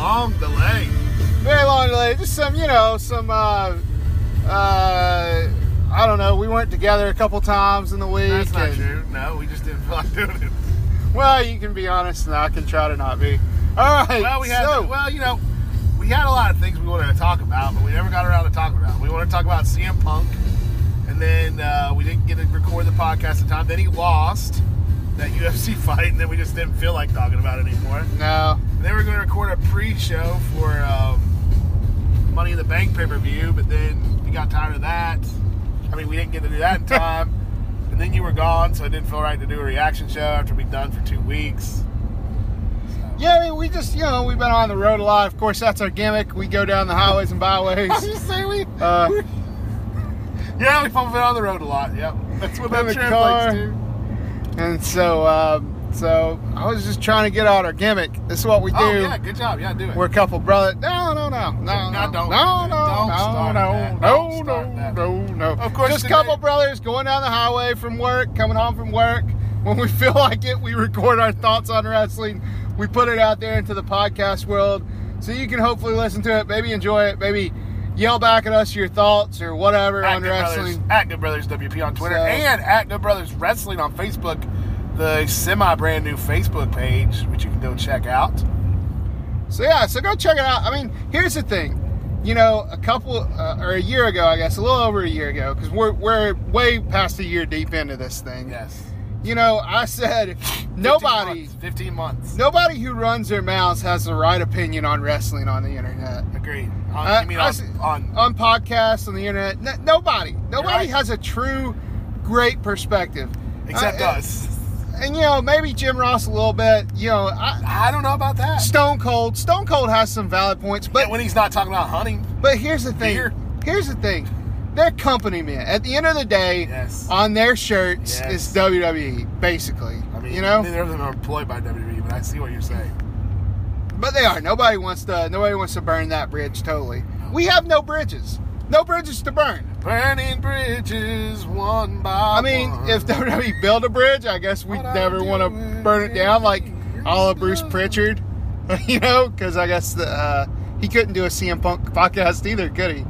long delay. very long delay. Just some, you know, some. Uh, uh, I don't know. We weren't together a couple times in the week. That's not true. No, we just didn't feel like doing it. Well, you can be honest, and I can try to not be. All right. Well, we had, so, well, you know, we had a lot of things we wanted to talk about, but we never got around to talking about. We wanted to talk about CM Punk, and then uh, we didn't get to record the podcast in time. Then he lost that UFC fight, and then we just didn't feel like talking about it anymore. no. And then we are going to record a pre-show for um, Money in the Bank pay-per-view, but then we got tired of that. I mean, we didn't get to do that in time. and then you were gone, so it didn't feel right to do a reaction show after we'd done for two weeks. Yeah, I mean, we just, you know, we've been on the road a lot. Of course, that's our gimmick. We go down the highways and byways. I just say we. Uh, Yeah, we've been on the road a lot. Yep, that's what In that the translates car. to. and so, um, so I was just trying to get out our gimmick. This is what we oh, do. Oh yeah, good job. Yeah, do it. We're a couple brothers. No, no, no, no, no, No, don't no, no, no, no, no, no, that. no, no. Of course just a couple brothers going down the highway from work, coming home from work. When we feel like it, we record our thoughts on wrestling. We put it out there into the podcast world, so you can hopefully listen to it, maybe enjoy it, maybe yell back at us your thoughts or whatever at on Good Brothers, at Good Brothers WP on Twitter So- and at Good Brothers Wrestling on Facebook, the semi brand new Facebook page, which you can go check out. So yeah, so go check it out. I mean, here's the thing. You know, a couple uh, or a year ago, I guess, a little over a year ago, because we're we're way past a year deep into this thing. Yes. You know, I said 15 nobody, months, 15 months. nobody who runs their mouths has the right opinion on wrestling on the internet. Agreed. On, Uh, you mean on, on, On podcasts on the internet, n- nobody, nobody right. has a true, great perspective. except Uh, us. And you know, maybe Jim Ross a little bit. You know, I, I don't know about that. Stone Cold, Stone Cold has some valid points, but But when he's not talking about hunting, But here's the thing. Here's the thing. They're company men. At the end of the day, Yes. on their shirts Yes. is WWE, basically. I mean, you know? neither of them are employed by WWE, but I see what you're saying. But they are. Nobody wants to nobody wants to burn that bridge totally. We have no bridges. No bridges to burn. Burning bridges one by I mean, one. if WWE built a bridge, I guess we'd What never want to burn it down like all of Bruce. Pritchard. you know, because I guess the, uh, he couldn't do a CM Punk podcast either, could he?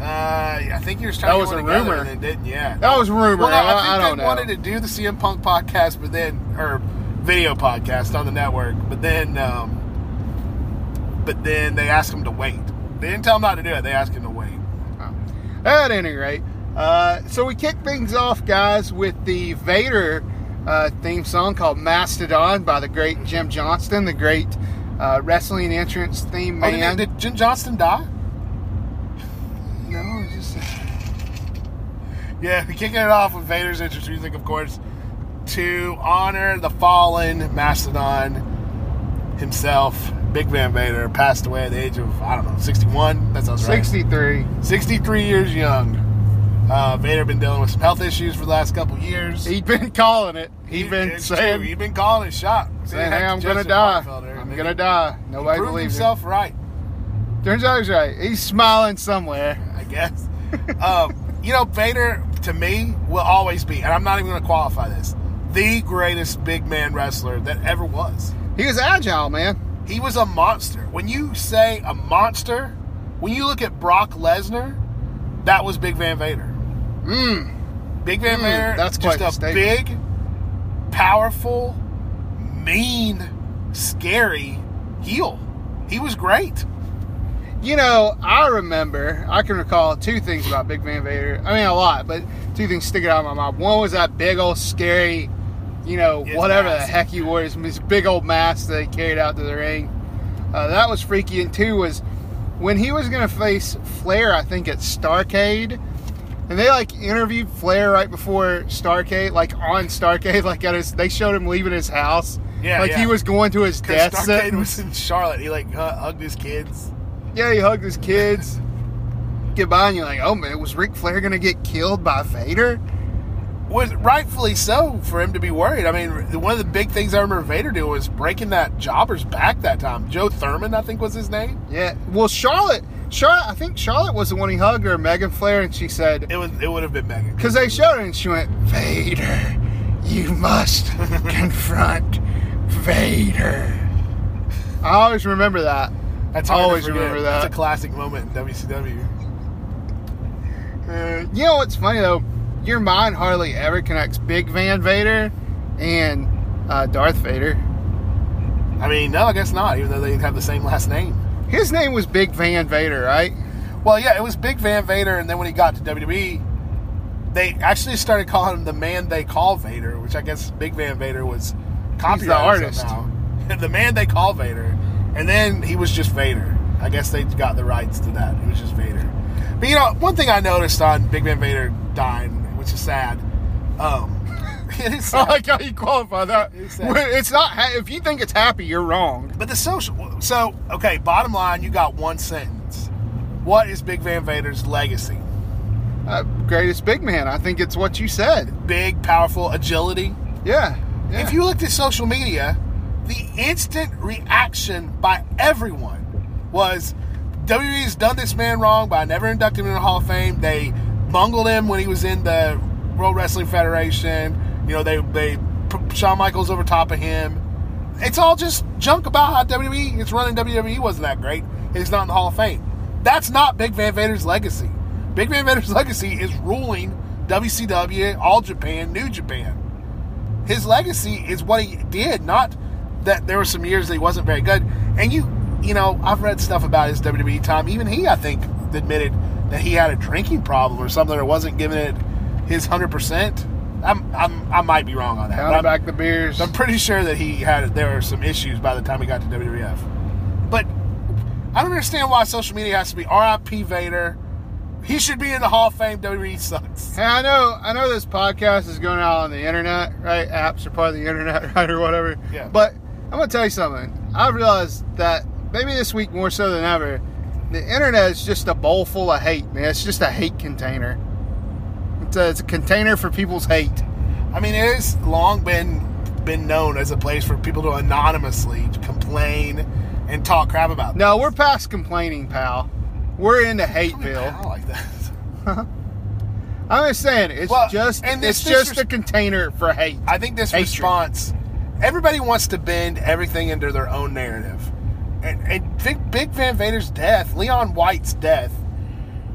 Uh, I think were That trying was to a get one together rumor. and it didn't. Yeah, That was rumor. Well, no, I, I, think I don't they know. wanted to do the CM Punk podcast, but then or video podcast on the network, but then, um, but then they asked him to wait. They didn't tell him not to do it. They asked him to wait. At any rate, uh, so we kick things off, guys, with the Vader uh, theme song called Mastodon by the great Jim Johnston, the great uh, wrestling entrance theme Oh, man. did, did Jim Johnston die? no, just Yeah, we're kicking it off with Vader's entrance music, of course, to honor the fallen Mastodon himself. Big Van Vader passed away at the age of I don't know, 61. That sounds right. 63. 63 years young. Uh, Vader been dealing with some health issues for the last couple years. He'd been calling it. He'd been saying, true. he'd been calling his shot. saying hey, I'm going to die. I'm going to die. Nobody believes himself right. Turns out he's right. He's smiling somewhere. I guess. um, you know, Vader to me will always be, and I'm not even going to qualify this, the greatest big man wrestler that ever was. He was agile, man. He was a monster. When you say a monster, when you look at Brock Lesnar, that was Big Van Vader. Mmm. Big Van Mm, Vader, that's just a statement. big, powerful, mean, scary heel. He was great. You know, I remember, I can recall two things about Big Van Vader. I mean, a lot, but two things sticking out in my mind. One was that big old scary, you know, His whatever mask. the heck he wore, his, his big old mask that he carried out to the ring. Uh, that was freaky. And two was when he was going to face Flair, I think at Starcade. And they like interviewed Flair right before Starcade, like on Starcade, like at his. They showed him leaving his house, Yeah, like he was going to his death Starcade sentence. was in Charlotte. He like uh, hugged his kids. Yeah, he hugged his kids. Get by and you're like, oh man, was Ric Flair gonna get killed by Vader? Was rightfully so for him to be worried. I mean, one of the big things I remember Vader doing was breaking that jobber's back that time. Joe Thurman, I think, was his name. Yeah. Well, Charlotte, Charlotte, I think Charlotte was the one he hugged her, Megan Flair, and she said, It was. It would have been Megan. because they showed her, and she went, Vader, you must confront Vader. I always remember that. That's to Always remember That's that. a classic moment in WCW. Uh, you know what's funny though? Your mind hardly ever connects Big Van Vader and uh, Darth Vader. I mean, no, I guess not. Even though they have the same last name. His name was Big Van Vader, right? Well, yeah, it was Big Van Vader, and then when he got to WWE, they actually started calling him the man they call Vader, which I guess Big Van Vader was copyrighted artist. somehow. the man they call Vader, and then he was just Vader. I guess they got the rights to that. He was just Vader. But you know, one thing I noticed on Big Van Vader dying, which is sad. Um, it is I sad. like how you qualify that. It's It's, not. Ha- if you think it's happy, you're wrong. But the social. So, okay, bottom line, you got one sentence. What is Big Van Vader's legacy? Uh, greatest big man. I think it's what you said. Big, powerful, agility. Yeah. yeah. If you looked at social media, the instant reaction by everyone was WWE's done this man wrong by never inducting him in the Hall of Fame. They bungled him when he was in the World Wrestling Federation. You know, they they Shawn Michaels over top of him. It's all just junk about how WWE it's running. WWE wasn't that great. He's not in the Hall of Fame. That's not Big Van Vader's legacy. Big Van Vader's legacy is ruling WCW, All Japan, New Japan his legacy is what he did, not that there were some years that he wasn't very good. And you, you know, I've read stuff about his WWE time. Even he, I think, admitted that he had a drinking problem or something, or wasn't giving it his hundred percent. I'm, I'm, I might be wrong on that. but Count I'm, back the beers. I'm pretty sure that he had there were some issues by the time he got to WWF. But I don't understand why social media has to be R.I.P. Vader. He should be in the Hall of Fame. WWE sucks. Hey, I know, I know this podcast is going out on the internet, right? Apps are part of the internet, right, or whatever. Yeah. But I'm gonna tell you something. I realized that maybe this week more so than ever, the internet is just a bowl full of hate, man. It's just a hate container. It's a, it's a container for people's hate. I mean, it has long been been known as a place for people to anonymously complain and talk crap about. No, we're past complaining, pal. We're into Hateville. I like that. I'm just saying, it's Well, just and this it's just disres- a container for hate. I think this Hatred. response, everybody wants to bend everything into their own narrative, and, and Big, Big Van Vader's death, Leon White's death,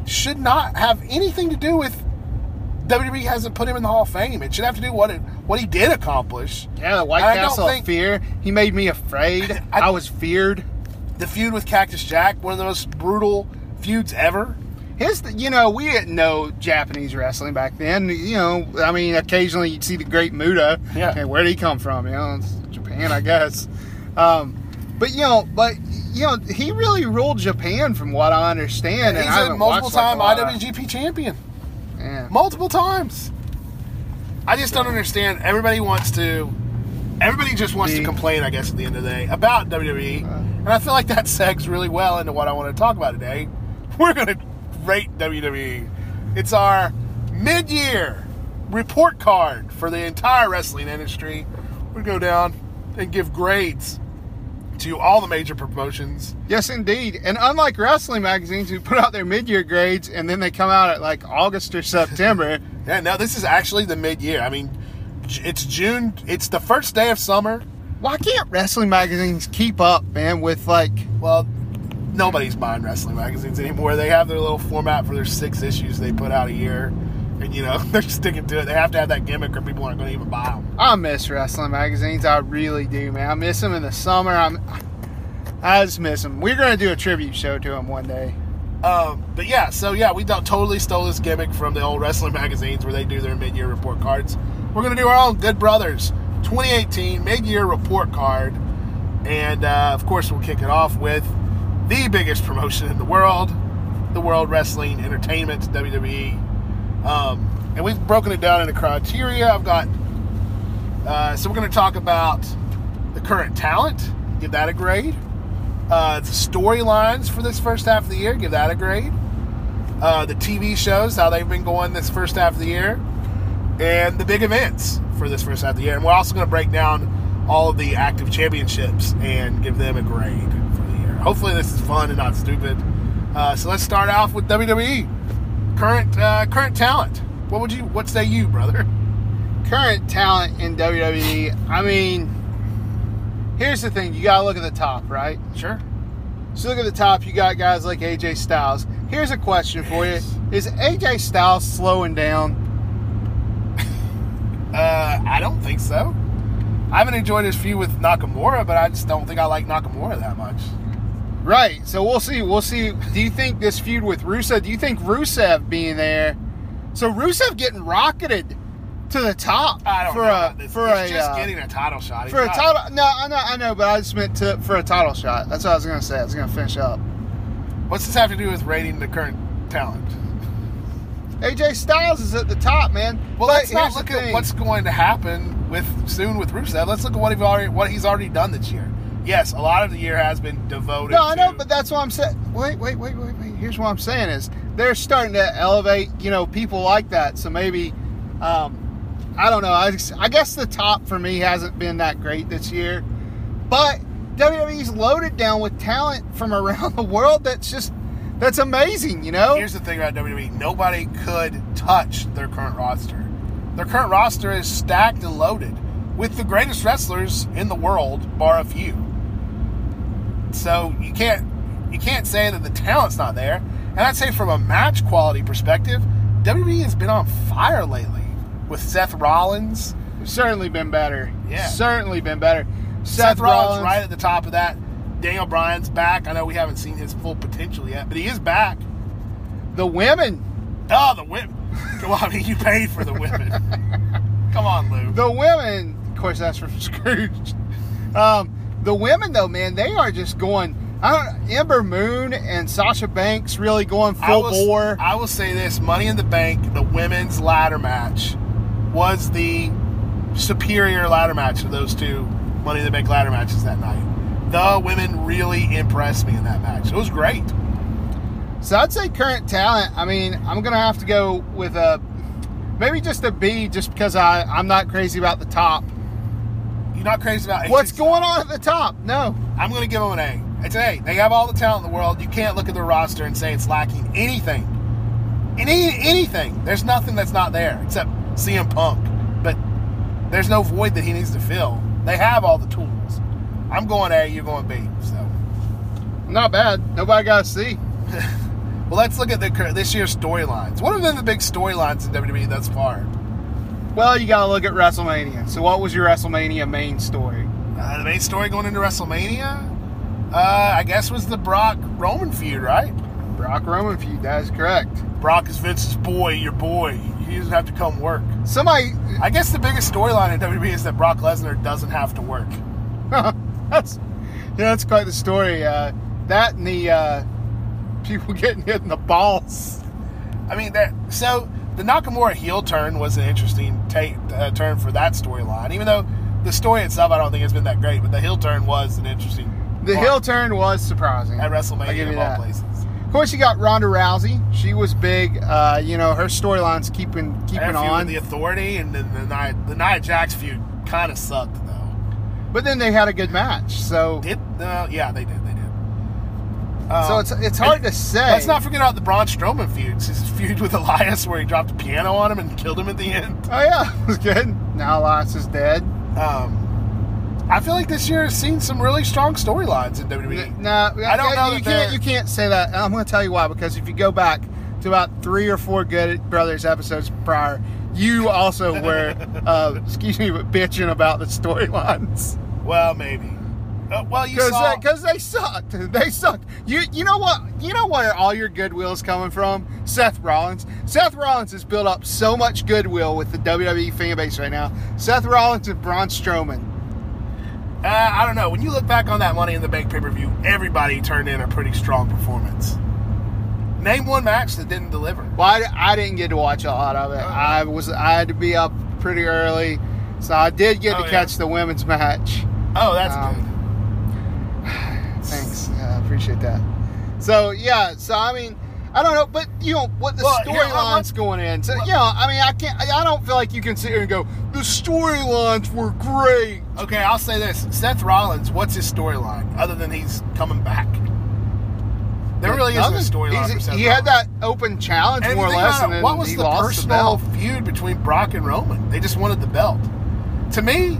should not have anything to do with. WWE hasn't put him in the Hall of Fame. It should have to do what it what he did accomplish. Yeah, the White And I don't Castle think- of Fear. He made me afraid. I- I was feared. The feud with Cactus Jack, one of the most brutal feuds ever. His, you know, we didn't know Japanese wrestling back then. You know, I mean, occasionally you'd see the Great Muta. Yeah. Okay, where did he come from? You know, it's Japan, I guess. Um, but you know, but you know, he really ruled Japan, from what I understand. He's and a multiple like, time of- IWGP champion. Yeah. multiple times. I just don't understand. Everybody wants to. Everybody just wants to complain, I guess, at the end of the day about WWE, uh. and I feel like that segs really well into what I want to talk about today. We're going to rate WWE. It's our mid-year report card for the entire wrestling industry. We go down and give grades to all the major promotions. Yes, indeed. And unlike wrestling magazines who put out their mid-year grades and then they come out at like August or September, Yeah, no, this is actually the mid-year. I mean, it's June. It's the first day of summer. why can't wrestling magazines keep up, man, with like Well, nobody's buying wrestling magazines anymore. They have their little format for their six issues they put out a year, and you know they're sticking to it. They have to have that gimmick, or people aren't going to even buy them. I miss wrestling magazines. I really do, man. I miss them in the summer. I'm, I just miss them. We're gonna do a tribute show to them one day. Um, but yeah, so yeah, we totally stole this gimmick from the old wrestling magazines where they do their mid-year report cards. We're going to do our own Good Brothers 2018 mid-year report card, and uh, of course we'll kick it off with the biggest promotion in the world, the World Wrestling Entertainment WWE. Um, and we've broken it down into criteria. I've got uh, so we're going to talk about the current talent, give that a grade. Uh, the storylines for this first half of the year, give that a grade. Uh, the TV shows, how they've been going this first half of the year, and the big events for this first half of the year. And we're also going to break down all of the active championships and give them a grade for the year. Hopefully, this is fun and not stupid. Uh, so let's start off with WWE current uh, current talent. What would you? What say you, brother? Current talent in WWE. I mean, here's the thing: you gotta look at the top, right? Sure. So look at the top. You got guys like AJ Styles. Here's a question for you: Is AJ Styles slowing down? Uh, I don't think so. I haven't enjoyed his feud with Nakamura, but I just don't think I like Nakamura that much. Right. So we'll see. We'll see. Do you think this feud with Rusev? Do you think Rusev being there? So Rusev getting rocketed to the top I don't for know a for He's a just uh, getting a title shot. He's for a title. No, I know, I know, but I just meant to for a title shot. That's what I was gonna say. I was gonna finish up. What's this have to do with rating the current talent? AJ Styles is at the top, man. Well, But let's not look at what's going to happen with soon with Rusev. Let's look at what he already what he's already done this year. Yes, a lot of the year has been devoted. No, I know, but that's what I'm saying. Wait, wait, wait, wait, wait. Here's what I'm saying is they're starting to elevate, you know, people like that. So maybe, um, I don't know. I, I guess the top for me hasn't been that great this year, but WWE's loaded down with talent from around the world. That's just that's amazing, you know. Here's the thing about WWE: nobody could touch their current roster. Their current roster is stacked and loaded with the greatest wrestlers in the world, bar a few. So you can't you can't say that the talent's not there. And I'd say from a match quality perspective, WWE has been on fire lately with Seth Rollins. certainly been better. Yeah. certainly been better. Seth, Rollins, right at the top of that. Daniel Bryan's back. I know we haven't seen his full potential yet, but he is back. The women, Oh, the women. I mean, you paid for the women. Come on, Lou. the women. Of course, that's from Scrooge. Um, the women, though, man, they are just going. I don't. Ember Moon and Sasha Banks really going I full will, bore. I will say this: Money in the Bank, the women's ladder match, was the superior ladder match of those two Money in the Bank ladder matches that night. The women really impressed me in that match. It was great. So I'd say current talent. I mean, I'm gonna have to go with a maybe just a B, just because I I'm not crazy about the top. You're not crazy about AJ What's going on at the top? No. I'm going to give them an A. It's an A. They have all the talent in the world. You can't look at their roster and say it's lacking anything. Any anything. There's nothing that's not there except CM Punk. But there's no void that he needs to fill. They have all the tools. I'm going A. You're going B. So, Not bad. Nobody got to see. well, let's look at the this year's storylines. What have been the big storylines in WWE thus far? Well, you got to look at WrestleMania. So, what was your WrestleMania main story? Uh, the main story going into WrestleMania, uh, I guess, was the Brock Roman feud, right? Brock Roman feud. That is correct. Brock is Vince's boy, your boy. He doesn't have to come work. Somebody. I guess the biggest storyline in WWE is that Brock Lesnar doesn't have to work. that's yeah, that's quite the story. Uh, that and the uh, people getting hit in the balls. I mean, that so the Nakamura heel turn was an interesting take, uh, turn for that storyline. Even though the story itself, I don't think it's been that great, but the heel turn was an interesting. The part heel turn was surprising. at WrestleMania of all places. Of course, you got Ronda Rousey. She was big. Uh, you know, her storyline's keeping keeping on. the Authority and then the Nia, the Nia Jax feud kind of sucked though. but then they had a good match. So Did uh, yeah, they did, they did. So Um, it's it's hard to say. Let's not forget about the Braun Strowman feud. His feud with Elias, where he dropped a piano on him and killed him at the end. Oh yeah, it was good. Now Elias is dead. Um, I feel like this year has seen some really strong storylines in WWE. No, I don't know You can't. You can't say that. I'm going to tell you why. Because if you go back to about three or four Good Brothers episodes prior, you also were, uh, excuse me, but bitching about the storylines Well, maybe. Uh, well, you because saw. because they sucked. They sucked. You you know what? You know where all your goodwill is coming from? Seth Rollins. Seth Rollins has built up so much goodwill with the WWE fan base right now. Seth Rollins and Braun Strowman. uh, I don't know. When you look back on that Money in the Bank pay per view, everybody turned in a pretty strong performance. Name one match that didn't deliver. Well, I, I didn't get to watch a lot of it. Uh-huh. I was I had to be up pretty early, so I did get Oh, to yeah. catch the women's match. Oh, that's Um, good. Thanks, yeah, I appreciate that. So yeah, so I mean, I don't know, but you know what the Well, storylines going in. So you know, I mean, I can't. I don't feel like you can sit here and go, the storylines were great. Okay, I'll say this: Seth Rollins. What's his storyline other than he's coming back? There really isn't a storyline He's- for Seth He had that open challenge And more or less, it, what was he the the personal belt. feud between Brock and Roman? They just wanted the belt. To me,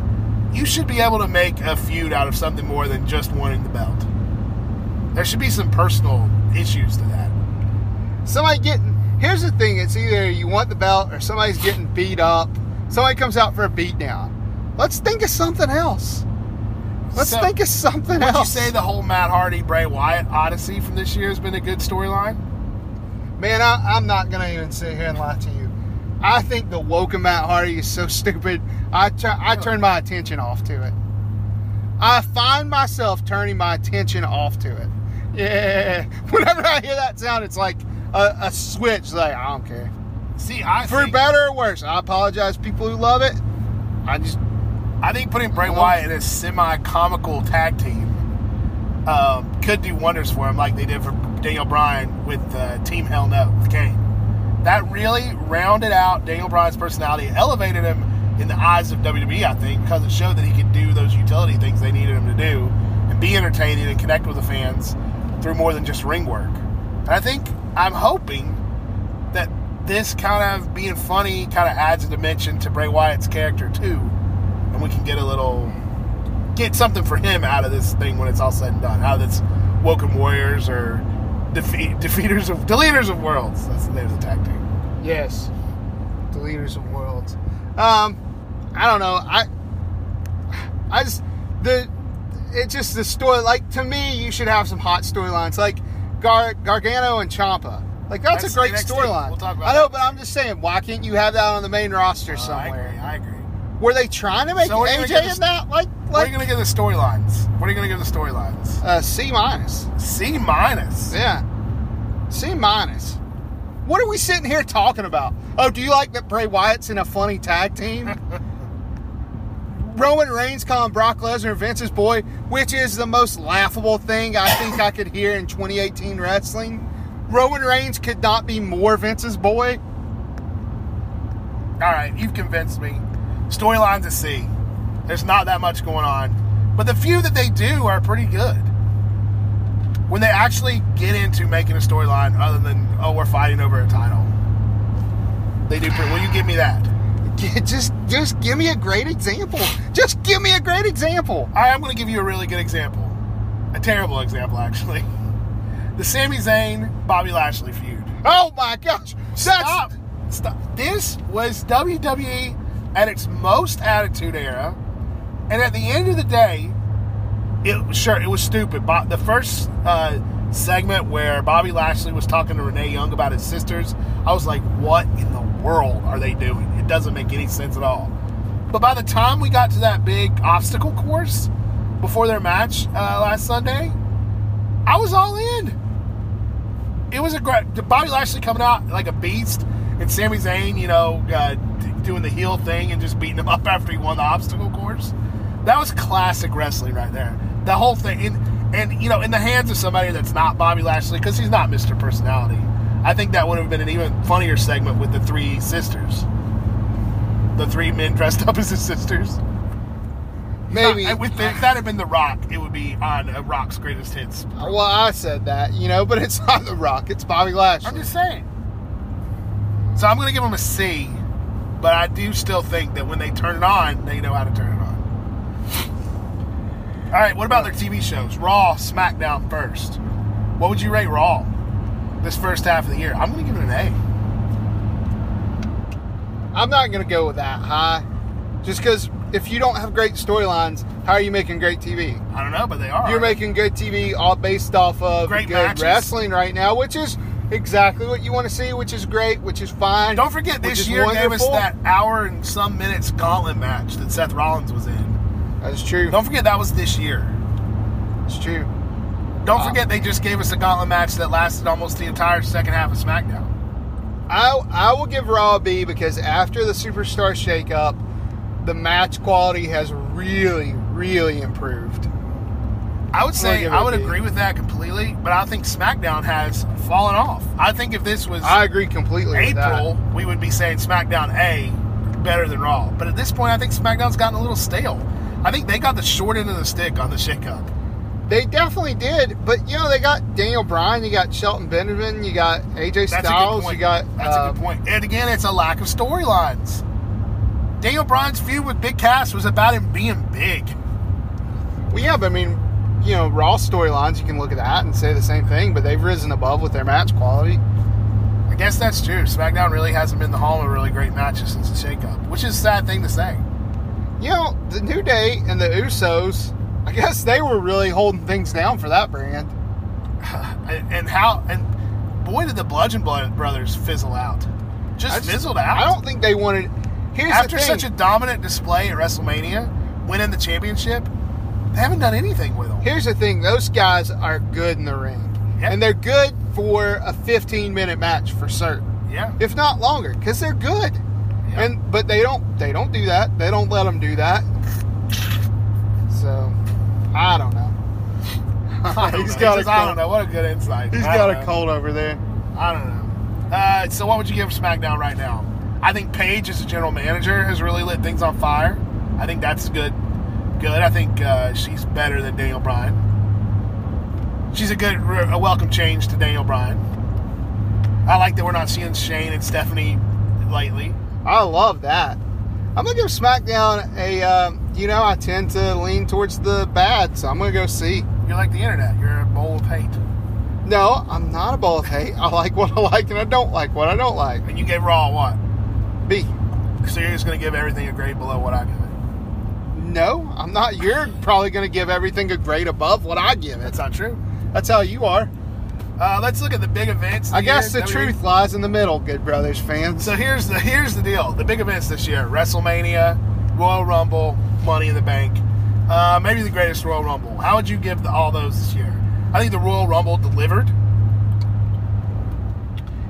you should be able to make a feud out of something more than just wanting the belt. There should be some personal issues to that. Somebody getting here's the thing: it's either you want the belt or somebody's getting beat up. Somebody comes out for a beatdown. Let's think of something else. Let's So, think of something else. Would you say the whole Matt Hardy Bray Wyatt Odyssey from this year has been a good storyline? Man, I, I'm not gonna even sit here and lie to you. I think the woken Matt Hardy is so stupid. I I turn my attention off to it. I find myself turning my attention off to it. Yeah. Whenever I hear that sound, it's like a, a switch. Like I don't care. See, I For think, better or worse, I apologize, people who love it. I just I think putting Bray Wyatt in a semi-comical tag team um, could do wonders for him, like they did for Daniel Bryan with uh, Team Hell No with Kane. That really rounded out Daniel Bryan's personality, elevated him in the eyes of WWE. I think because it showed that he could do those utility things they needed him to do and be entertaining and connect with the fans through more than just ring work. And I think I'm hoping that this kind of being funny kind of adds a dimension to Bray Wyatt's character too, and we can get a little get something for him out of this thing when it's all said and done. Of this Woken Warriors or defeat, defeaters of deleters of worlds. That's the name of the tag team. yes, the leaders of worlds. Um, I don't know. I I just the it just the story. Like to me, you should have some hot storylines like Gar, Gargano and Ciampa. Like that's, That's a great storyline. We'll I know, that. but I'm just saying, why can't you have that on the main roster Uh, I somewhere? agree. I agree. Were they trying to make So what are you gonna AJ in that? Like, What are you going to give the storylines? What are you going to give the storylines? uh, C minus. C minus. Yeah. C minus. What are we sitting here talking about? Oh, do you like that Bray Wyatt's in a funny tag team? Roman Reigns calling Brock Lesnar Vince's boy, which is the most laughable thing I think I could hear in 2018 wrestling. Roman Reigns could not be more Vince's boy. All right, you've convinced me. Storylines to see. There's not that much going on, but the few that they do are pretty good. When they actually get into making a storyline, other than oh, we're fighting over a title, they do. Pretty, will you give me that? Just, just give me a great example. Just give me a great example. I am going to give you a really good example, a terrible example actually. The Sami Zayn Bobby Lashley feud. Oh my gosh! That's, Stop. Stop. This was WWE at its most attitude era, and at the end of the day, it sure it was stupid. But the first uh, segment where Bobby Lashley was talking to Renee Young about his sisters, I was like, "What in the world are they doing? It doesn't make any sense at all." But by the time we got to that big obstacle course before their match uh, last Sunday, I was all in it was a great Bobby Lashley coming out like a beast, and Sami Zayn, you know, uh, doing the heel thing and just beating him up after he won the obstacle course. That was classic wrestling right there. The whole thing, and, and you know, in the hands of somebody that's not Bobby Lashley, because he's not Mr. Personality. I think that would have been an even funnier segment with the three sisters, the three men dressed up as his sisters. maybe. Not- if that had been The Rock, it would be on uh, Rock's greatest hits. well, I said that, you know, but it's not The Rock. It's Bobby Lashley. I'm just saying. So I'm going to give him a C, but I do still think that when they turn it on, they know how to turn it on. All right, what about their TV shows? Raw, SmackDown first. What would you rate Raw this first half of the year? I'm going to give it an A. I'm not going to go with that high. Just because if you don't have great storylines, how are you making great TV? I don't know, but they are. You're making good TV all based off of Great good matches. wrestling right now, which is exactly what you want to see, which is great, which is fine. Don't forget, this is year gave us that hour and some minutes gauntlet match that Seth Rollins was in. That's true. Don't forget that was this year. It's true. Don't Wow. forget they just gave us a gauntlet match that lasted almost the entire second half of SmackDown. I I will give Raw a B because after the Superstar shakeup, the match quality has really, really improved. I would say I would agree with that completely, but I think SmackDown has fallen off. I think if this was I agree completely. April, we would be saying SmackDown A better than Raw. But at this point, I think SmackDown's gotten a little stale. I think they got the short end of the stick on the shakeup. They definitely did, but you know they got Daniel Bryan, you got Shelton Benjamin, you got AJ That's a good Styles, point. you got That's uh, a good point. And again, it's a lack of storylines. Daniel Bryan's feud with Big Cass was about him being big. Well, yeah, but I mean, you know, Raw storylines, you can look at that and say the same thing, but they've risen above with their match quality. I guess that's true. SmackDown really hasn't been the home of really great matches since the shakeup, which is a sad thing to say. You know, the New Day and the Usos, I guess they were really holding things down for that brand. And, and how and boy did the Bludgeon Brothers fizzle out. Just, just- fizzled out. I don't think they wanted. Here's After the thing. such a dominant display at WrestleMania, winning the championship, they haven't done anything with them. Here's the thing: those guys are good in the ring, Yep. and they're good for a 15 minute match for certain, Yeah. if not longer, because they're good. Yeah. And but they don't they don't do that. They don't let them do that. So I don't know. I don't He's know. got a I don't know. What a good insight. He's I got a know. cold over there. I don't know. Uh, so what would you give SmackDown right now? I think Paige as a general manager has really lit things on fire. I think that's good. Good. I think uh, she's better than Daniel Bryan. She's a good, a welcome change to Daniel Bryan. I like that we're not seeing Shane and Stephanie lately. I love that. I'm gonna give SmackDown a. Um, you know, I tend to lean towards the bad, so I'm gonna go see. You're like the internet. You're a bowl of hate. No, I'm not a bowl of hate. I like what I like, and I don't like what I don't like. And you gave Raw what? B. So you're just going to give everything a grade below what I give it. No, I'm not. You're probably gonna give everything a grade above what I give it. That's not true. That's how you are. Uh, let's look at the big events. I guess the truth lies in the middle, good brothers fans. So here's the here's the deal. The big events this year: WrestleMania, Royal Rumble, Money in the Bank. Uh, maybe the greatest Royal Rumble. How would you give the, all those this year? I think the Royal Rumble delivered.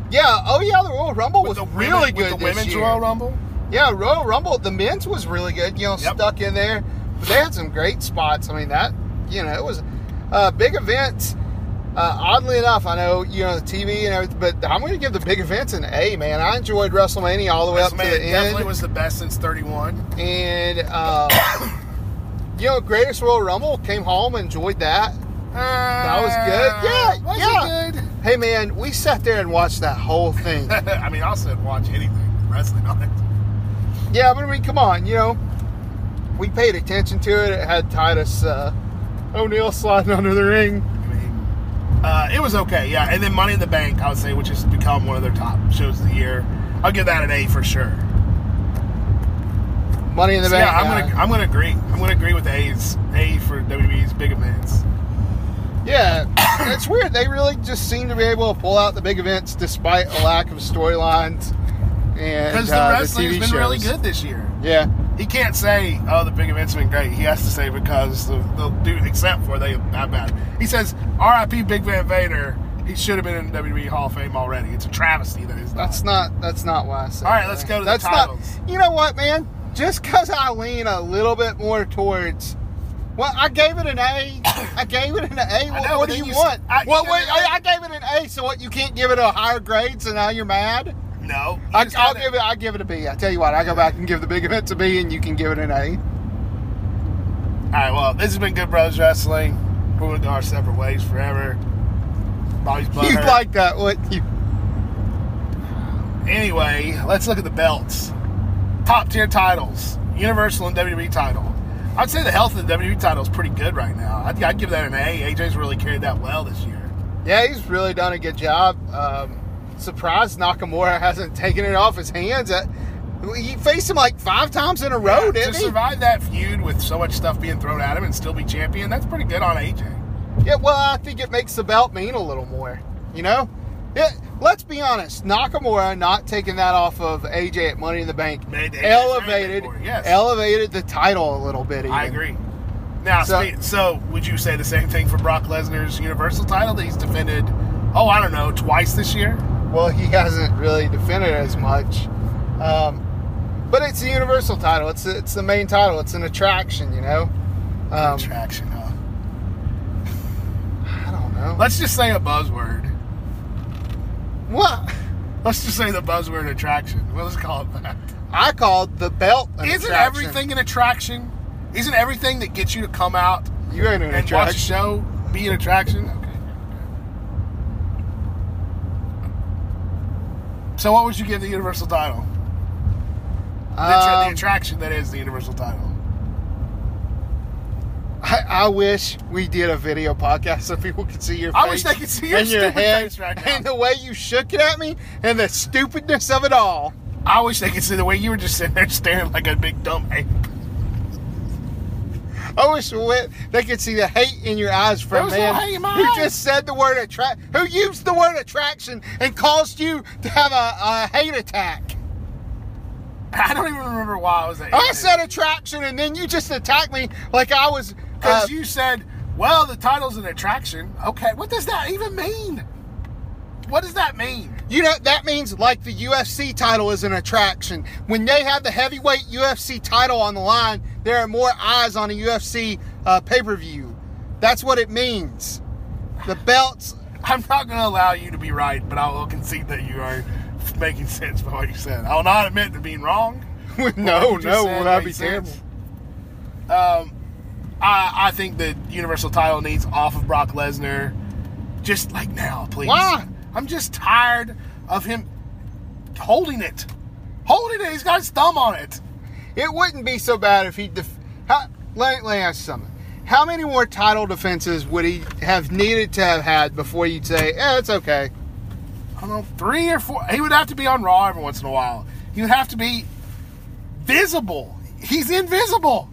Yeah. Oh yeah, the Royal Rumble With was the really good With the women's. Royal Rumble. Yeah, Royal Rumble. The men's was really good. You know, Yep. stuck in there. But they had some great spots. I mean, that you know, it was uh, big event. Uh, oddly enough, I know you know the TV and everything, but I'm going to give the big events an A. Man, I enjoyed WrestleMania all the way up to the definitely end, was the best since 31. and uh, you know, greatest Royal Rumble came home, enjoyed that. that was good. Yeah, was yeah. it good? Hey, man, we sat there and watched that whole thing. I mean, I said watch anything wrestling on it. Yeah, but I mean, come on, you know, we paid attention to it. It had Titus uh, O'Neil sliding under the ring. I mean, uh, it was okay, yeah. And then Money in the Bank, I would say, which has become one of their top shows of the year. I'll give that an A for sure. Money in the So, Bank. yeah, I'm guy. gonna I'm gonna agree. I'm gonna agree with A's A for WWE's big events. Yeah, it's weird. They really just seem to be able to pull out the big events despite a lack of storylines and Because the uh, wrestling TV has been really good this year. Yeah, He can't say, "Oh, the big events been great." He has to say because the, the dude, except for they have bad. He says, "R.I.P. Big Van Vader." He should have been in WWE Hall of Fame already. It's a travesty that he's not. that's not that's not why I said. All right, that. let's go to the titles. Not, you know what, man? Just because I lean a little bit more towards. Well, I gave it an A. I gave it an A. What, know, what do you, you want? I- said wait. I, I gave it an A. So what? You can't give it a higher grade. So now you're mad. No. I, I'll got give it. I give it a B. I tell you what. I go back and give the big events a B, and you can give it an A. All right. Well, this has been Good Brothers Wrestling. We're gonna go our separate ways forever. Bobby's You like that? What you? Anyway, let's look at the belts. Top tier titles, Universal and WWE title. I'd say the health of the WWE title is pretty good right now. I'd, I'd give that an A. AJ's really carried that well this year. Yeah, he's really done a good job. Um, surprised Nakamura hasn't taken it off his hands. Uh, he faced him like five times in a row, Yeah, didn't to he? survive that feud with so much stuff being thrown at him and still be champion, that's pretty good on AJ. Yeah, well, I think it makes the belt mean a little more. You know, yeah. Let's be honest. Nakamura not taking that off of AJ at Money in the Bank elevated, yes. elevated the title a little bit. Even. I agree. Now, so, so would you say the same thing for Brock Lesnar's Universal title that he's defended? Oh, I don't know, twice this year. Well, he hasn't really defended as much. Um, but it's a Universal title. It's it's the main title. It's an attraction, you know. Um, Attraction, huh? I don't know. Let's just say a buzzword. What? Let's just say the buzzword attraction. Well, let's call it that. I called the belt an Isn't attraction. everything an attraction? Isn't everything that gets you to come out You ain't an and watch a attraction. show be an attraction? Okay. So, what would you give the Universal title? The, attra- the Um, attraction that is the Universal title. I, I wish we did a video podcast so people could see your face. I wish they could see your and your stupid head face right now. and the way you shook it at me and the stupidness of it all. I wish they could see the way you were just sitting there staring like a big dumb ape. I wish they could see the hate in your eyes for a was no man hate in my who eyes. just said the word attract, who used the word attraction and caused you to have a, a hate attack. I don't even remember why I was at. I said attraction, and then you just attacked me like I was. Uh, because you said, "Well, the title's an attraction." Okay, what does that even mean? What does that mean? You know, that means like the UFC title is an attraction. When they have the heavyweight UFC title on the line, there are more eyes on a UFC uh, pay per view. That's what it means. The belts. I'm not going to allow you to be right, but I will concede that you are making sense by what you said. I'll not admit to being wrong. no, no, said that'd be makes terrible. sense. Um, I, I think the Universal title needs off of Brock Lesnar, just like now, please. Why? I'm just tired of him holding it, holding it. He's got his thumb on it. It wouldn't be so bad if he. Def- how, let, let me ask you something. How many more title defenses would he have needed to have had before you'd say, "Yeah, it's okay"? I don't know, three or four. He would have to be on Raw every once in a while. He would have to be visible. He's invisible.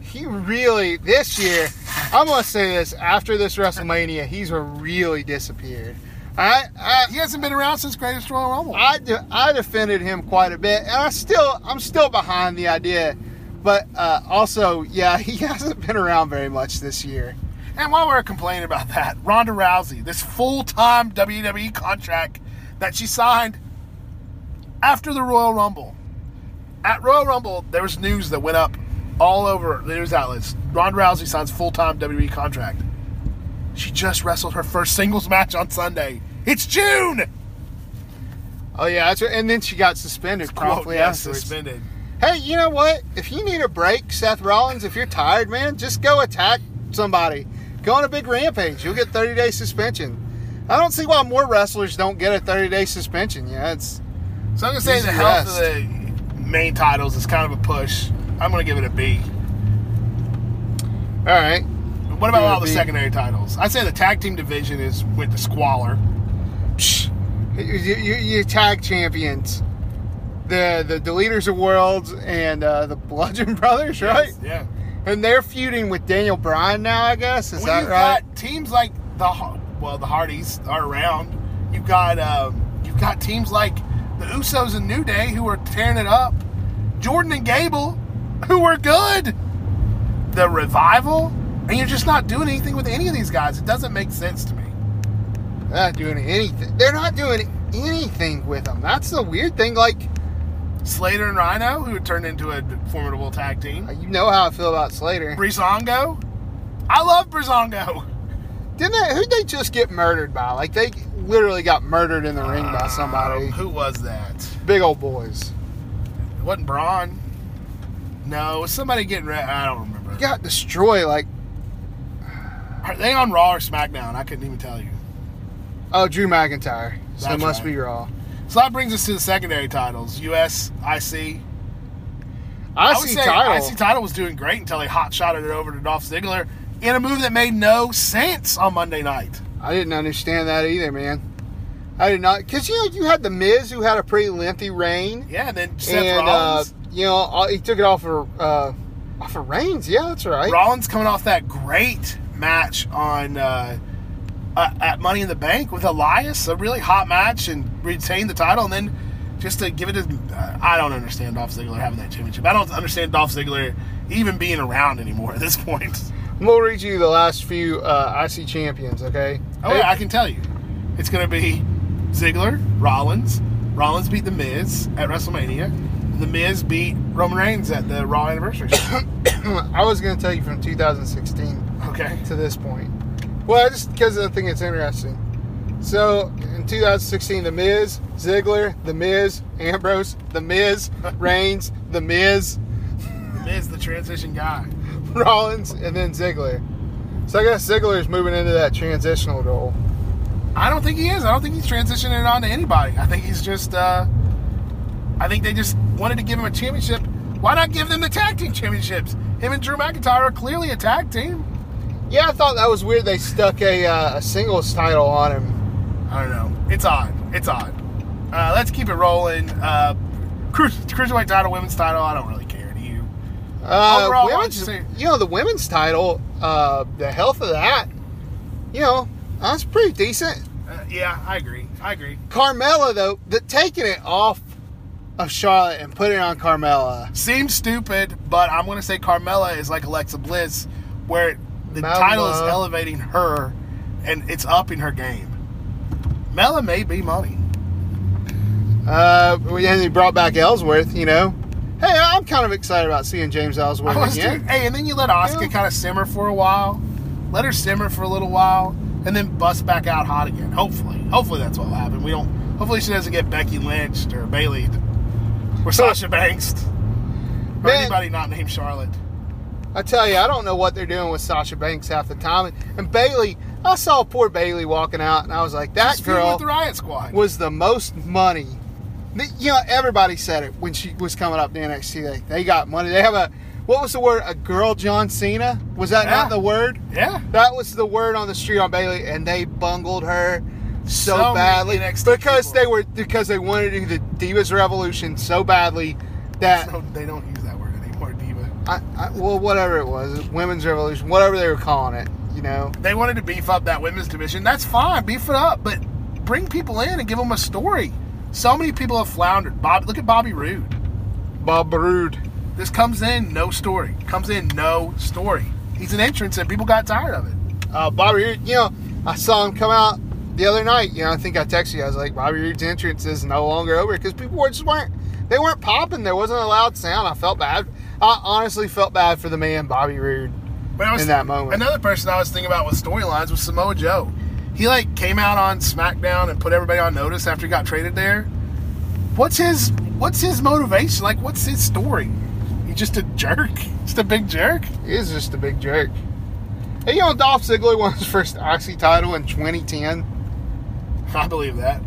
He really this year. I'm gonna say this after this WrestleMania, he's really disappeared. I I He hasn't been around since Greatest Royal Rumble. I, de- I defended him quite a bit, and I still I'm still behind the idea, but uh, also yeah, he hasn't been around very much this year. And while we're complaining about that, Ronda Rousey, this full-time WWE contract that she signed after the Royal Rumble. At Royal Rumble, there was news that went up all over the news outlets. Ronda Rousey signs full-time WWE contract. She just wrestled her first singles match on Sunday. It's June. Oh yeah, that's right. And then she got suspended promptly yeah, afterwards. suspended. Hey, you know what? If you need a break, Seth Rollins, if you're tired, man, just go attack somebody. Go on a big rampage. You'll get 30 day suspension. I don't see why more wrestlers don't get a 30 day suspension. Yeah, it's So I'm gonna say the health of the main titles is kind of a push. I'm gonna give it a B. all right. What about Give it a all the secondary titles? I'd say the tag team division is with the squalor. Psh, you, you, you tag champions, the the Deleters of Worlds and uh, the Bludgeon Brothers, right? Yeah. And they're feuding with Daniel Bryan now. I guess is well, that you've right? got teams like the well, the Hardys are around. You've got um, you've got teams like the Usos and New Day who are tearing it up. Jordan and Gable, who are good. The Revival, and you're just not doing anything with any of these guys. It doesn't make sense to me. They're not doing anything. They're not doing anything with them. That's the weird thing. Like Slater and Rhino, who turned into a formidable tag team. you know how I feel about Slater. Breezango. I love Breezango. Didn't they? Who'd they just get murdered by? Like they literally got murdered in the ring by somebody. Um, who was that? Big old boys. It wasn't Braun. No, it was somebody getting rid. I don't remember. He got destroyed. Like Are they on Raw or SmackDown? I couldn't even tell you. oh, Drew McIntyre. So it must right. be Raw. So that brings us to the secondary titles: US, IC. I, would see say title. IC title was doing great until they hot shotted it over to Dolph Ziggler in a move that made no sense on Monday night. I didn't understand that either, man. I did not, because you know you had the Miz who had a pretty lengthy reign, Yeah, and then Seth and uh, Rollins. you know uh, he took it off of uh, off of Reigns. Yeah, that's right. Rollins coming off that great match on uh, uh, at Money in the Bank with Elias, a really hot match, and retain the title, and then just to give it to uh, I don't understand Dolph Ziggler having that championship. I don't understand Dolph Ziggler even being around anymore at this point. We'll read you the last few uh, IC champions, okay? Oh yeah, I can tell you, it's going to be Ziggler, Rollins. Rollins beat The Miz at WrestleMania. The Miz beat Roman Reigns at the Raw anniversary. I was going to tell you from 2016 okay. to this point. Well, just because I think it's interesting. So in 2016, The Miz, Ziggler, The Miz, Ambrose, The Miz, Reigns, The Miz, The Miz, the transition guy. Rollins, and then Ziggler. So I guess Ziggler is moving into that transitional role. I don't think he is. I don't think he's transitioning it on to anybody. I think he's just. Uh, I think they just wanted to give him a championship, why not give them the tag team championships? Him and Drew McIntyre are clearly a tag team. Yeah, I thought that was weird. They stuck a, uh, a singles title on him. I don't know. It's odd. It's odd. Uh, let's keep it rolling. Uh, cruise, cruiserweight title, women's title. I don't really care. Do you? Uh, Overall, women's, say- you know, the women's title, uh, the health of that, you know, that's pretty decent. Uh, yeah, I agree. I agree. Carmella, though, the, taking it off of Charlotte and putting it on Carmella. Seems stupid, but I'm going to say Carmella is like Alexa Bliss, where the title is elevating her and it's upping her game. Mela may be money. Uh, and he brought back Ellsworth, you know. Hey, I'm kind of excited about seeing James Ellsworth again. too- hey, and then you let Asuka Yeah. kind of simmer for a while. Let her simmer for a little while, and then bust back out hot again. Hopefully, hopefully that's what will happen. We don't. Hopefully she doesn't get Becky lynched or Bayley or Sasha Banks or Man. anybody not named Charlotte. I tell you, I don't know what they're doing with Sasha Banks half the time. And Bayley, I saw poor Bayley walking out, and I was like, that She's girl with the Riot Squad. was the most money. You know, everybody said it when she was coming up to NXT. They, they got money. They have a, what was the word? A girl John Cena? Was that Yeah. not the word? yeah. That was the word on the street on Bayley, and they bungled her so, So badly because people. they were because they wanted to do the Divas Revolution so badly that No, they don't use that word anymore, diva. I, I, well, whatever it was, Women's Revolution, whatever they were calling it, you know. They wanted to beef up that women's division. That's fine, beef it up, but bring people in and give them a story. So many people have floundered. Bob, look at Bobby Roode. Bob Roode. This comes in no story. Comes in no story. He's an entrance and people got tired of it. Uh, Bobby Roode, you know, I saw him come out the other night. You know, I think I texted you. I was like, Bobby Roode's entrance is no longer over because people were just weren't they weren't popping. There wasn't a loud sound. I felt bad. I honestly felt bad for the man Bobby Roode. But I was, In that moment. another person I was thinking about with storylines was Samoa Joe. He like came out on SmackDown and put everybody on notice after he got traded there. What's his What's his motivation? Like, what's his story? He's just a jerk. Just a big jerk. He is just a big jerk. Hey, you know, Dolph Ziggler won his first IC title in 2010. I believe that.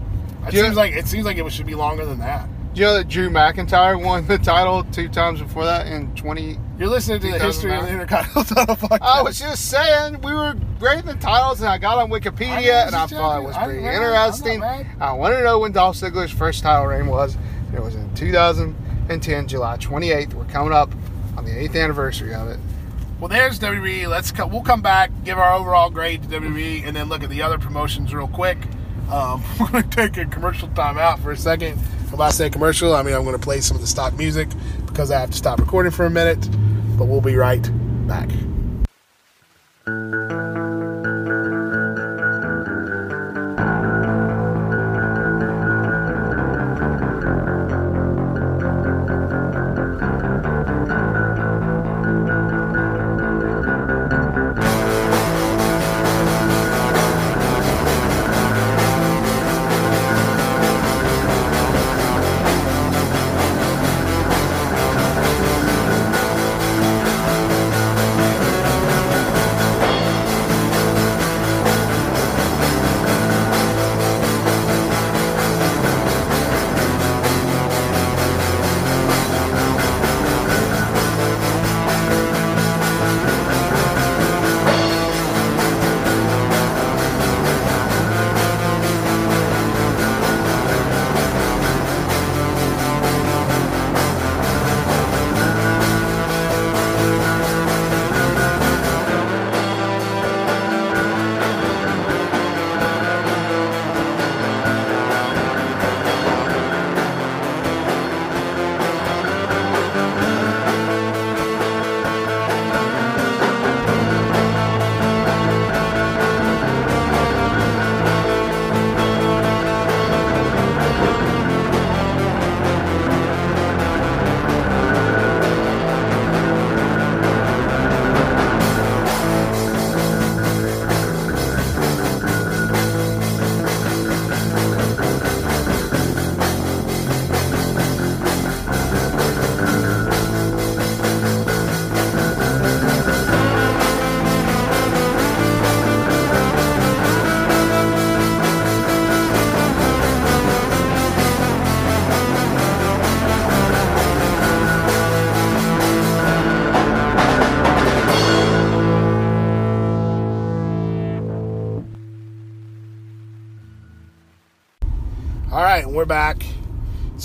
It seems like it seems like it should be longer than that. You know that Drew McIntyre won the title two times before that in 20? You're listening to the history of the Intercontinental title podcast. I was just saying we were grading the titles, and I got on Wikipedia, I and I thought it was pretty. Interesting. I want to know when Dolph Ziggler's first title reign was. It was in 2010, July 28th. We're coming up on the eighth anniversary of it. Well, there's WWE. Let's co- we'll come back, give our overall grade to WWE, and then look at the other promotions real quick. Um, we're going to take a commercial time out for a second. If I say commercial, I mean I'm going to play some of the stock music because I have to stop recording for a minute. But we'll be right back.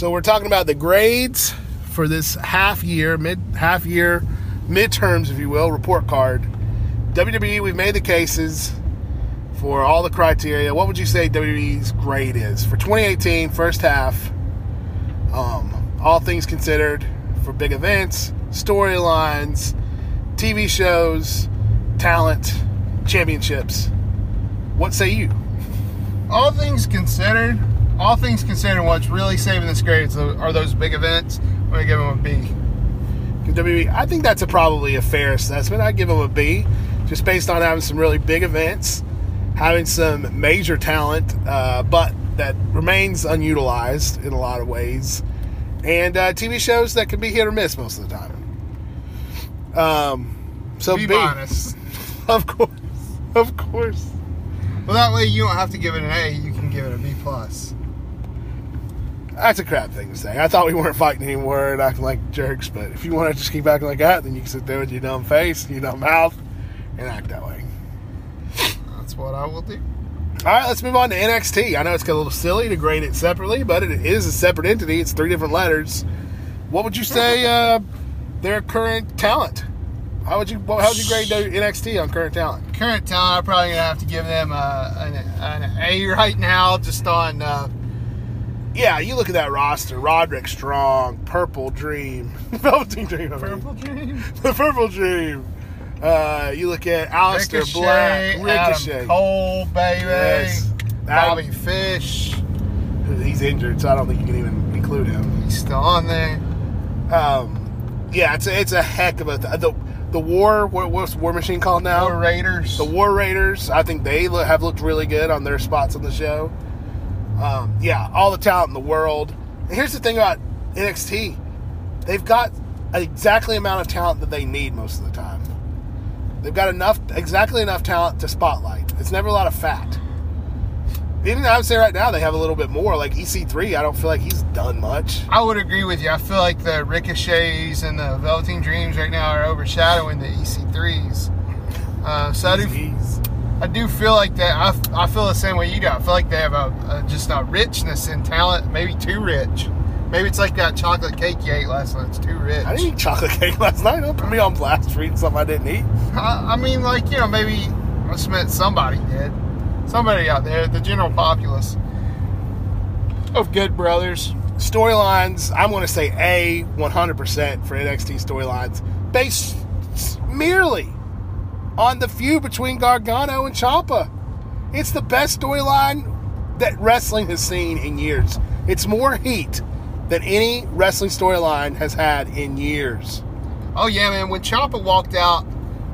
So we're talking about the grades for this half year, mid half year, midterms, if you will, report card. WWE, we've made the cases for all the criteria. What would you say WWE's grade is for 2018 first half? Um, all things considered, for big events, storylines, TV shows, talent, championships. What say you? All things considered, all things considered, what's really saving this grade is are those big events. I'm gonna give them a B. WWE, I think that's a probably a fair assessment. I give them a B, just based on having some really big events, having some major talent, uh, but that remains unutilized in a lot of ways, and uh, TV shows that can be hit or miss most of the time. Um, so Be B, honest. of course, of course. Well, that way you don't have to give it an A. You can give it a B plus. That's a crap thing to say. I thought we weren't fighting anymore and acting like jerks, but if you want to just keep acting like that, then you can sit there with your dumb face, your dumb mouth, and act that way. That's what I will do. All right, let's move on to NXT. I know it's a little silly to grade it separately, but it is a separate entity. It's three different letters. What would you say uh, their current talent? How would you how would you grade their NXT on current talent? Current talent, I'm probably gonna have to give them a, an, an A right now, just on. Uh, Yeah, you look at that roster: Roderick Strong, Purple Dream, Velveteen Dream, I mean. Purple Dream. the Purple Dream. Uh, you look at Aleister Ricochet, Black, Ricochet. Adam Cole, baby, Yes. Bobby Fish. He's injured, so I don't think you can even include him. He's still on there. Um, yeah, it's a, it's a heck of a th- the the War. What, what's War Machine called now? War Raiders. The War Raiders. I think they lo- have looked really good on their spots on the show. Um, yeah, all the talent in the world. And here's the thing about NXT: they've got exactly amount of talent that they need most of the time. They've got enough, exactly enough talent to spotlight. It's never a lot of fat. Even I would say right now they have a little bit more. Like EC3, I don't feel like he's done much. I would agree with you. I feel like the Ricochets and the Velveteen Dreams right now are overshadowing the EC3s. Uh, so I do, I do feel like that. I, I feel the same way you do. I feel like they have a, a just a richness in talent, maybe too rich. Maybe it's like that chocolate cake you ate last night. It's too rich. I didn't eat chocolate cake last night. Don't put me on blast for eating something I didn't eat. I, I mean, like you know, maybe I just meant somebody did. Somebody out there, the general populace of good brothers. storylines, I'm going to say A 100% for NXT storylines, based merely on the feud between Gargano and Ciampa. It's the best storyline that wrestling has seen in years. It's more heat than any wrestling storyline has had in years. Oh yeah, man. When Ciampa walked out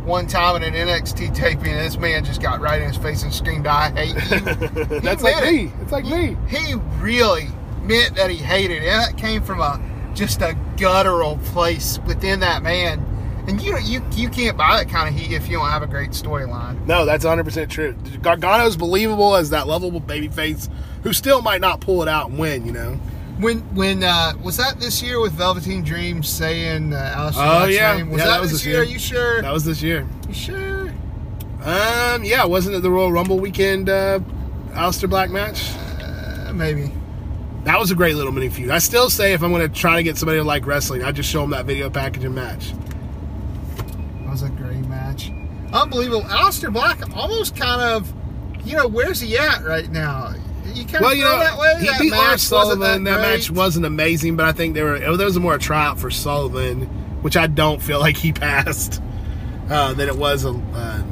one time at an NXT taping, this man just got right in his face and screamed, "I hate you." That's like it. me. It's like me. He really meant that he hated it. That came from a just a guttural place within that man. And you you you can't buy that kind of heat if you don't have a great storyline. No, that's 100% true. Gargano's believable as that lovable babyface who still might not pull it out and win, you know? When when uh, was that this year with Velveteen Dream saying uh, Aleister Oh, Black's yeah. name? Was Yeah, that, that was this this year? year. Are you sure? That was this year. You sure? Um, yeah, wasn't it the Royal Rumble weekend uh, Aleister Black match? Uh, maybe. That was a great little mini feud. I still say if I'm going to try to get somebody to like wrestling, I just show them that video package and match. That was a great match. Unbelievable. Aleister Black almost kind of, you know, where's he at right now? You kind Well, of you know, that way. he that beat Lars Sullivan. That, great. match wasn't amazing, but I think there were oh, there was more a tryout for Sullivan, which I don't feel like he passed uh, than it was. A, uh,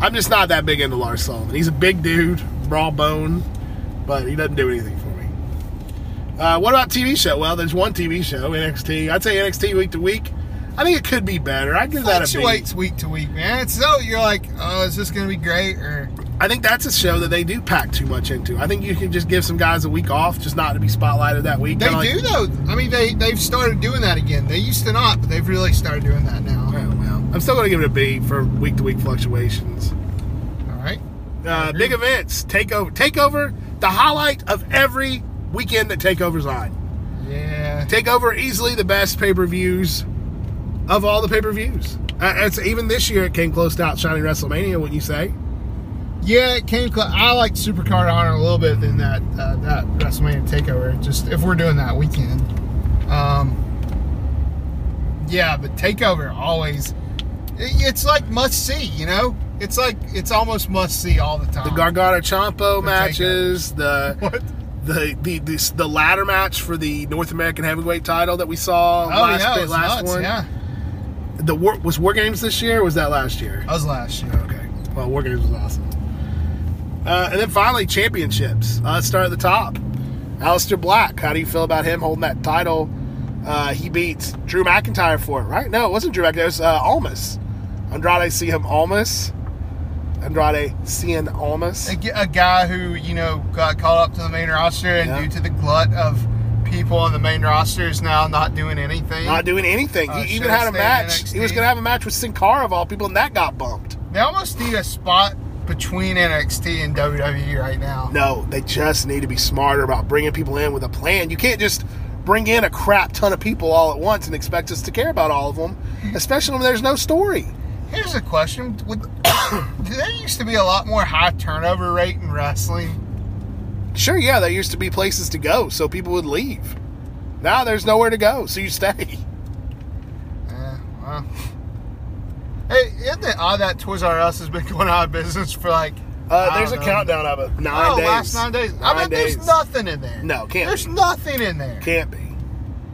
I'm just not that big into Lars Sullivan. He's a big dude, raw bone, but he doesn't do anything for me. Uh, what about TV show? Well, there's one TV show, NXT. I'd say NXT week to week. I think it could be better. I'd give that a B. fluctuates week to week, man. It's so you're like, oh, is this going to be great? Or I think that's a show that they do pack too much into. I think you can just give some guys a week off, just not to be spotlighted that week. they Kinda like- do though. I mean, they they've started doing that again. They used to not, but they've really started doing that now. Oh, well. I'm still going to give it a B for week to week fluctuations. All right. Uh, big events, takeover, takeover, the highlight of every weekend that takeover's on. Yeah. Takeover easily the best pay per views of all the pay per views. Uh, it's even this year it came close to outshining WrestleMania. Wouldn't you say? Yeah, it came close. I like Supercard Honor a little bit than that uh, that WrestleMania Takeover. Just if we're doing that weekend, um, yeah. But Takeover always, it's like must see. You know, it's like it's almost must see all the time. The Gargano Ciampa matches, the what? the the the, the ladder match for the North American Heavyweight title that we saw Oh last, yeah, last nuts, one. Yeah, The war, was War Games this year or was that last year? that was last year. Okay. Well, War Games was awesome. Uh, and then finally, championships. Uh, let's start at the top. Aleister Black. How do you feel about him holding that title? Uh, he beat Drew McIntyre for it, right? No, it wasn't Drew McIntyre. It was uh, Almas. Andrade Cien Almas. Andrade Cien Almas. A guy who you know got called up to the main roster and Yeah. due to the glut of people on the main roster is now not doing anything. Not doing anything. Uh, he even had a match. He was going to have a match with Sin Cara of all people, and that got bumped. they almost need a spot between NXT and WWE right now. No, they just need to be smarter about bringing people in with a plan. You can't just bring in a crap ton of people all at once and expect us to care about all of them, especially when there's no story. Here's a question: Would, there used to be a lot more high turnover rate in wrestling? Sure, yeah, there used to be places to go, so people would leave. Now there's nowhere to go, so you stay. Yeah, well. Hey, isn't it odd that Toys R Us has been going out of business for like? Uh, there's a know. countdown of it. Nine oh, days. last nine days. I mean, days. there's nothing in there. No, can't There's be. nothing in there. Can't be.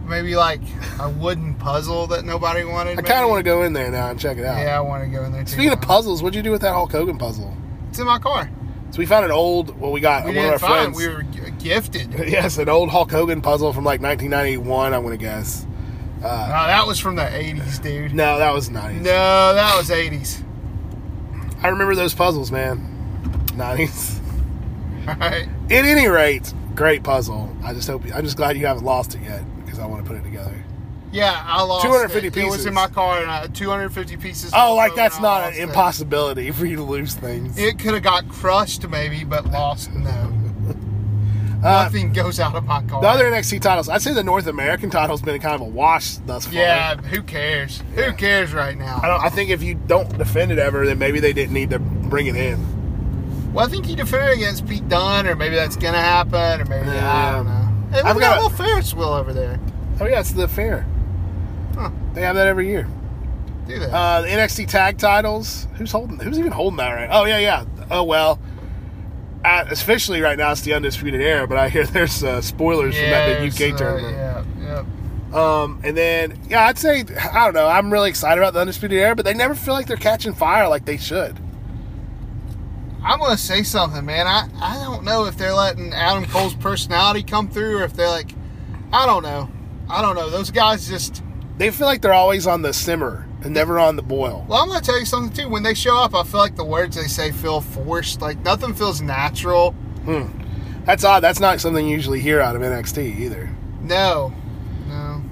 Maybe like a wooden puzzle that nobody wanted. I kind of want to go in there now and check it out. Yeah, I want to go in there too. Speaking of puzzles, what'd you do with that Hulk Hogan puzzle? it's in my car. So we found an old, well, we got We one of our find. friends. We were gifted. yes, an old Hulk Hogan puzzle from like 1991, I'm going to guess. Uh, no, that was from the '80s, dude. No, that was 90s. No, that was '80s. I remember those puzzles, man. 90s. All right. At any rate, great puzzle. I just hope, I'm just glad you haven't lost it yet because I want to put it together. Yeah, I lost 250 it. It was pieces. in my car, and I, 250 pieces. Oh, like that's not an lost it. impossibility for you to lose things. It could have got crushed, maybe, but lost. No, Uh, nothing goes out of my car. the other NXT titles, I'd say the North American title's been kind of a wash thus far. yeah, who cares? Yeah. Who cares right now? I don't. I think if you don't defend it ever, then maybe they didn't need to bring it in. Well, I think he defended against Pete Dunne, or maybe that's gonna happen, or maybe I Yeah. don't know. Hey, I've we got got a- a little Ferris wheel over there. Oh yeah, it's the fair. Huh. They have that every year. Do that. Uh, the NXT tag titles. Who's holding? Who's even holding that right? Oh yeah, yeah. Oh well. Uh, officially, right now it's the undisputed era, but I hear there's uh, spoilers from that big UK uh, tournament. Yeah, yeah. Um, and then yeah, I'd say I don't know. I'm really excited about the undisputed era, but they never feel like they're catching fire like they should. I'm gonna say something, man. I, I don't know if they're letting Adam Cole's personality come through, or if they're like, I don't know. I don't know. Those guys just. They feel like they're always on the simmer and never on the boil. Well, I'm gonna tell you something too. When they show up, I feel like the words they say feel forced. Like nothing feels natural. Hmm. That's odd. That's not something you usually hear out of NXT either. No, no.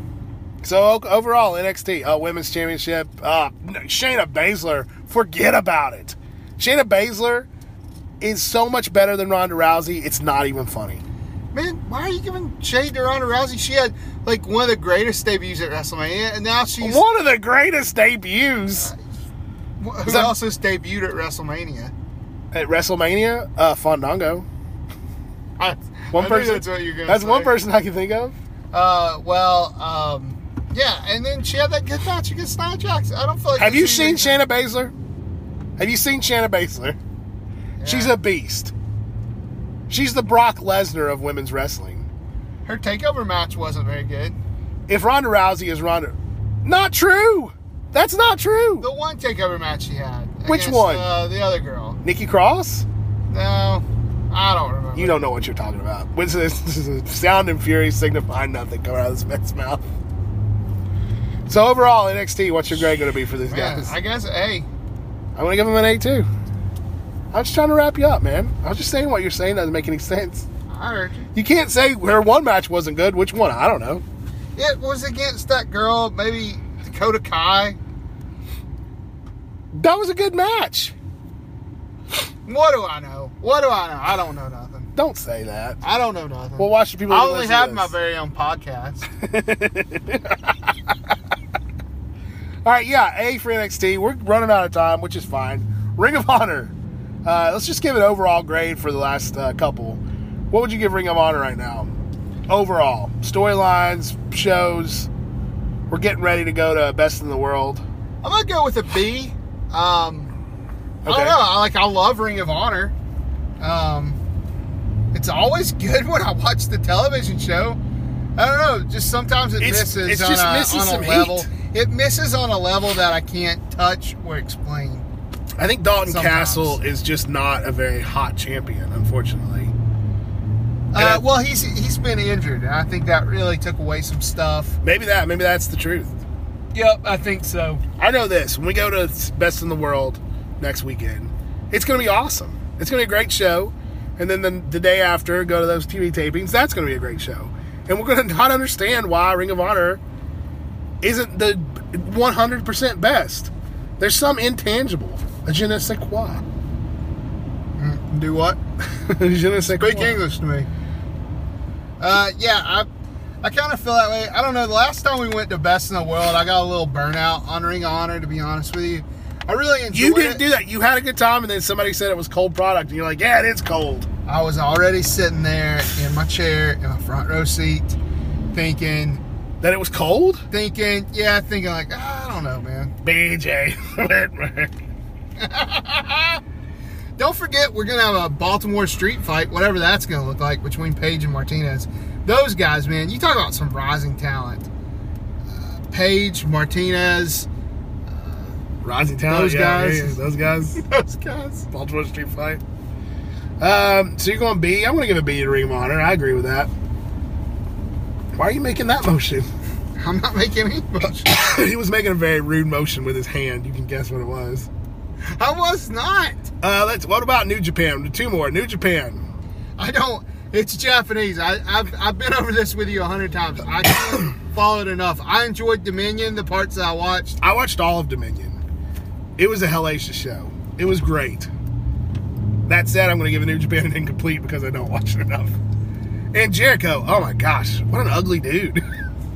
So overall, NXT uh, Women's Championship. Uh, Shayna Baszler, forget about it. Shayna Baszler is so much better than Ronda Rousey. It's not even funny. Man, why are you giving shade to Ronda Rousey? She had like one of the greatest debuts at WrestleMania, and now she's One of the greatest debuts who that- else has debuted at WrestleMania? at WrestleMania. Uh, Fandango. I, One I person. That's what you're gonna That's say. one person I can think of. Uh, well, um, yeah, and then she had that good match against Nia Jax. I don't feel like. Have you seen Shayna Baszler? Have you seen Shayna Baszler? She's a beast. She's the Brock Lesnar of women's wrestling. Her takeover match wasn't very good. If Ronda Rousey is Ronda, not true. That's not true. The one takeover match she had. Which against, one? Uh, the other girl. Nikki Cross? No, I don't remember. You don't know what you're talking about. What's this, this is sound and fury signifying nothing coming out of this man's mouth. So overall, NXT, what's your grade going to be for these Man, guys? I guess. Hey, I'm going to give them an A too. I'm just trying to wrap you up, man. I was just saying what you're saying doesn't make any sense. I you. You can't say her one match wasn't good. Which one? I don't know. It was against that girl, maybe Dakota Kai. That was a good match. What do I know? What do I know? I don't know nothing. Don't say that. I don't know nothing. Well, watch the people. I that only listen to have this. my very own podcast. All right, yeah, A for NXT. We're running out of time, which is fine. Ring of Honor. Uh, let's just give an overall grade for the last uh, couple. What would you give Ring of Honor right now? Overall, storylines, shows. We're getting ready to go to Best in the World. I'm gonna go with a B. Um, I don't know. I like. I love Ring of Honor. Um, it's always good when I watch the television show. I don't know. Just sometimes it It's- misses it's on just a, missing on a some level. heat. It misses on a level that I can't touch or explain. I think Dalton Sometimes. Castle is just not a very hot champion, unfortunately. Uh, well, he's he's been injured, and I think that really took away some stuff. Maybe that, maybe that's the truth. Yep, I think so. I know this. When we go to Best in the World next weekend, it's going to be awesome. It's going to be a great show. And then the, the day after, go to those TV tapings. That's going to be a great show. And we're going to not understand why Ring of Honor isn't the 100% best. There's some intangible. A je ne sais quoi. Do what? je ne sais Speak quoi. English to me. Uh, yeah, I, I kind of feel that way. I don't know. The last time we went to Best in the World, I got a little burnout on Ring Honor. To be honest with you, I really enjoyed You didn't it. do that. You had a good time, and then somebody said it was cold product, and you're like, "Yeah, it is cold." I was already sitting there in my chair in my front row seat, thinking, That it was cold. thinking, yeah, thinking like, "Ah, I don't know, man. BJ. Don't forget, we're gonna have a Baltimore street fight, whatever that's gonna look like between Page and Martinez. Those guys, man, you talk about some rising talent. Uh, Page, Martinez, Rising talent. Those yeah, guys. yeah, those guys. those guys. Baltimore Street Fight. Um, so you're going B. I'm going to give a B to Ring of Honor. I agree with that. Why are you making that motion? I'm not making any motion. he was making a very rude motion with his hand. You can guess what it was. I was not. Uh, let's. What about New Japan? Two more. New Japan. I don't. It's Japanese. I, I've I've been over this with you a hundred times. I can't follow it enough. I enjoyed Dominion, the parts that I watched. I watched all of Dominion. It was a hellacious show. It was great. That said, I'm going to give a New Japan an incomplete because I don't watch it enough. And Jericho. Oh my gosh, what an ugly dude.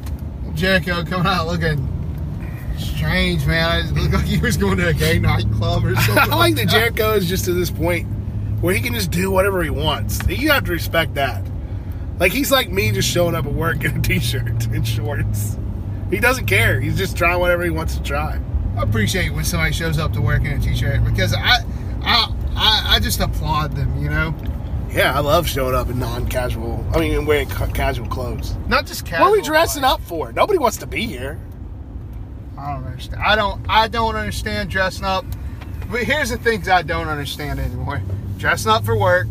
Jericho coming out looking strange, man. It looked like he was going to a gay nightclub or something. I like that Jericho is just to this point where he can just do whatever he wants. You have to respect that. Like he's like me, just showing up at work in a t-shirt and shorts. He doesn't care. He's just trying whatever he wants to try. I appreciate when somebody shows up to work in a t-shirt because I, I, I, I just applaud them. You know, Yeah, I love showing up in non-casual. I mean, wearing ca- casual clothes. not just casual. what are we dressing like- up for? Nobody wants to be here. I don't understand. I don't. I don't understand dressing up. But here's the things I don't understand anymore: dressing up for work,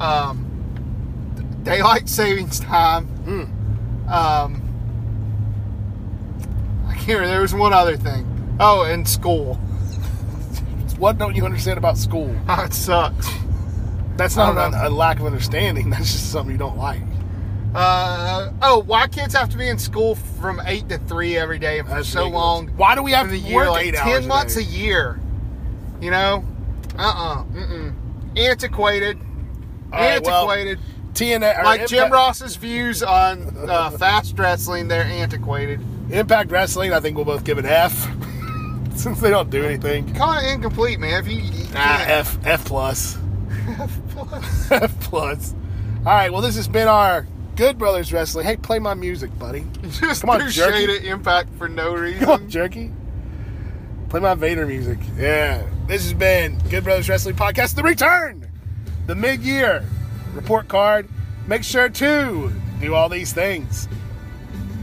um, daylight savings time. Mm. Um, I can't. remember. There was one other thing. Oh, and school. What don't you understand about school? Oh, it sucks. That's not a, a lack of understanding. That's just something you don't like. Uh, oh, why kids have to be in school from eight to three every day for That's so ridiculous. long? Why do we have to year, work like eight ten hours months a a year. You know, uh, uh-uh, uh, antiquated, All right, well, antiquated. TNA, or like Jim Impact- Ross's views on uh, fast wrestling, they're antiquated. Impact Wrestling, I think we'll both give it F, since they don't do anything. Kind of incomplete, man. If you, you Ah, can't- F F plus. F Plus. F plus. All right, well, this has been our Good Brothers Wrestling. Hey, play my music, buddy. Just Come on, threw jerky. shade at Impact for no reason. Come on, jerky. Play my Vader music. Yeah. This has been Good Brothers Wrestling Podcast, the return, the mid year report card. Make sure to do all these things.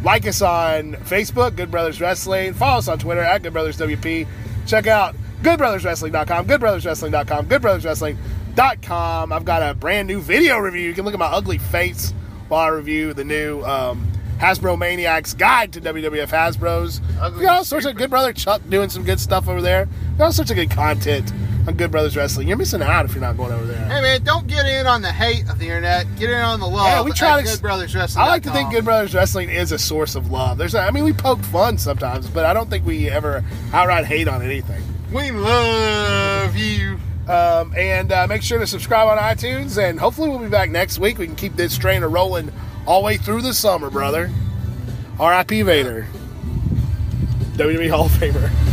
Like us on Facebook, Good Brothers Wrestling. Follow us on Twitter at Good Brothers WP. Check out goodbrotherswrestling.com, goodbrotherswrestling.com, goodbrotherswrestling.com. I've got a brand new video review. You can look at my ugly face while I review the new um, Hasbro Maniacs Guide to WWF Hasbro's. We got all sorts of Good Brother Chuck doing some good stuff over there. We got all sorts of good content on Good Brothers Wrestling. You're missing out if you're not going over there. Hey man, don't get in on the hate of the internet. Get in on the love. Yeah, we try to- Good Brothers Wrestling. I like to think Good Brothers Wrestling is a source of love. There's, I mean, we poke fun sometimes, but I don't think we ever outright hate on anything. We love you. Um, and uh, make sure to subscribe on iTunes, and hopefully we'll be back next week. We can keep this train a rolling all the way through the summer, brother. R.I.P. Vader, WWE Hall of Famer.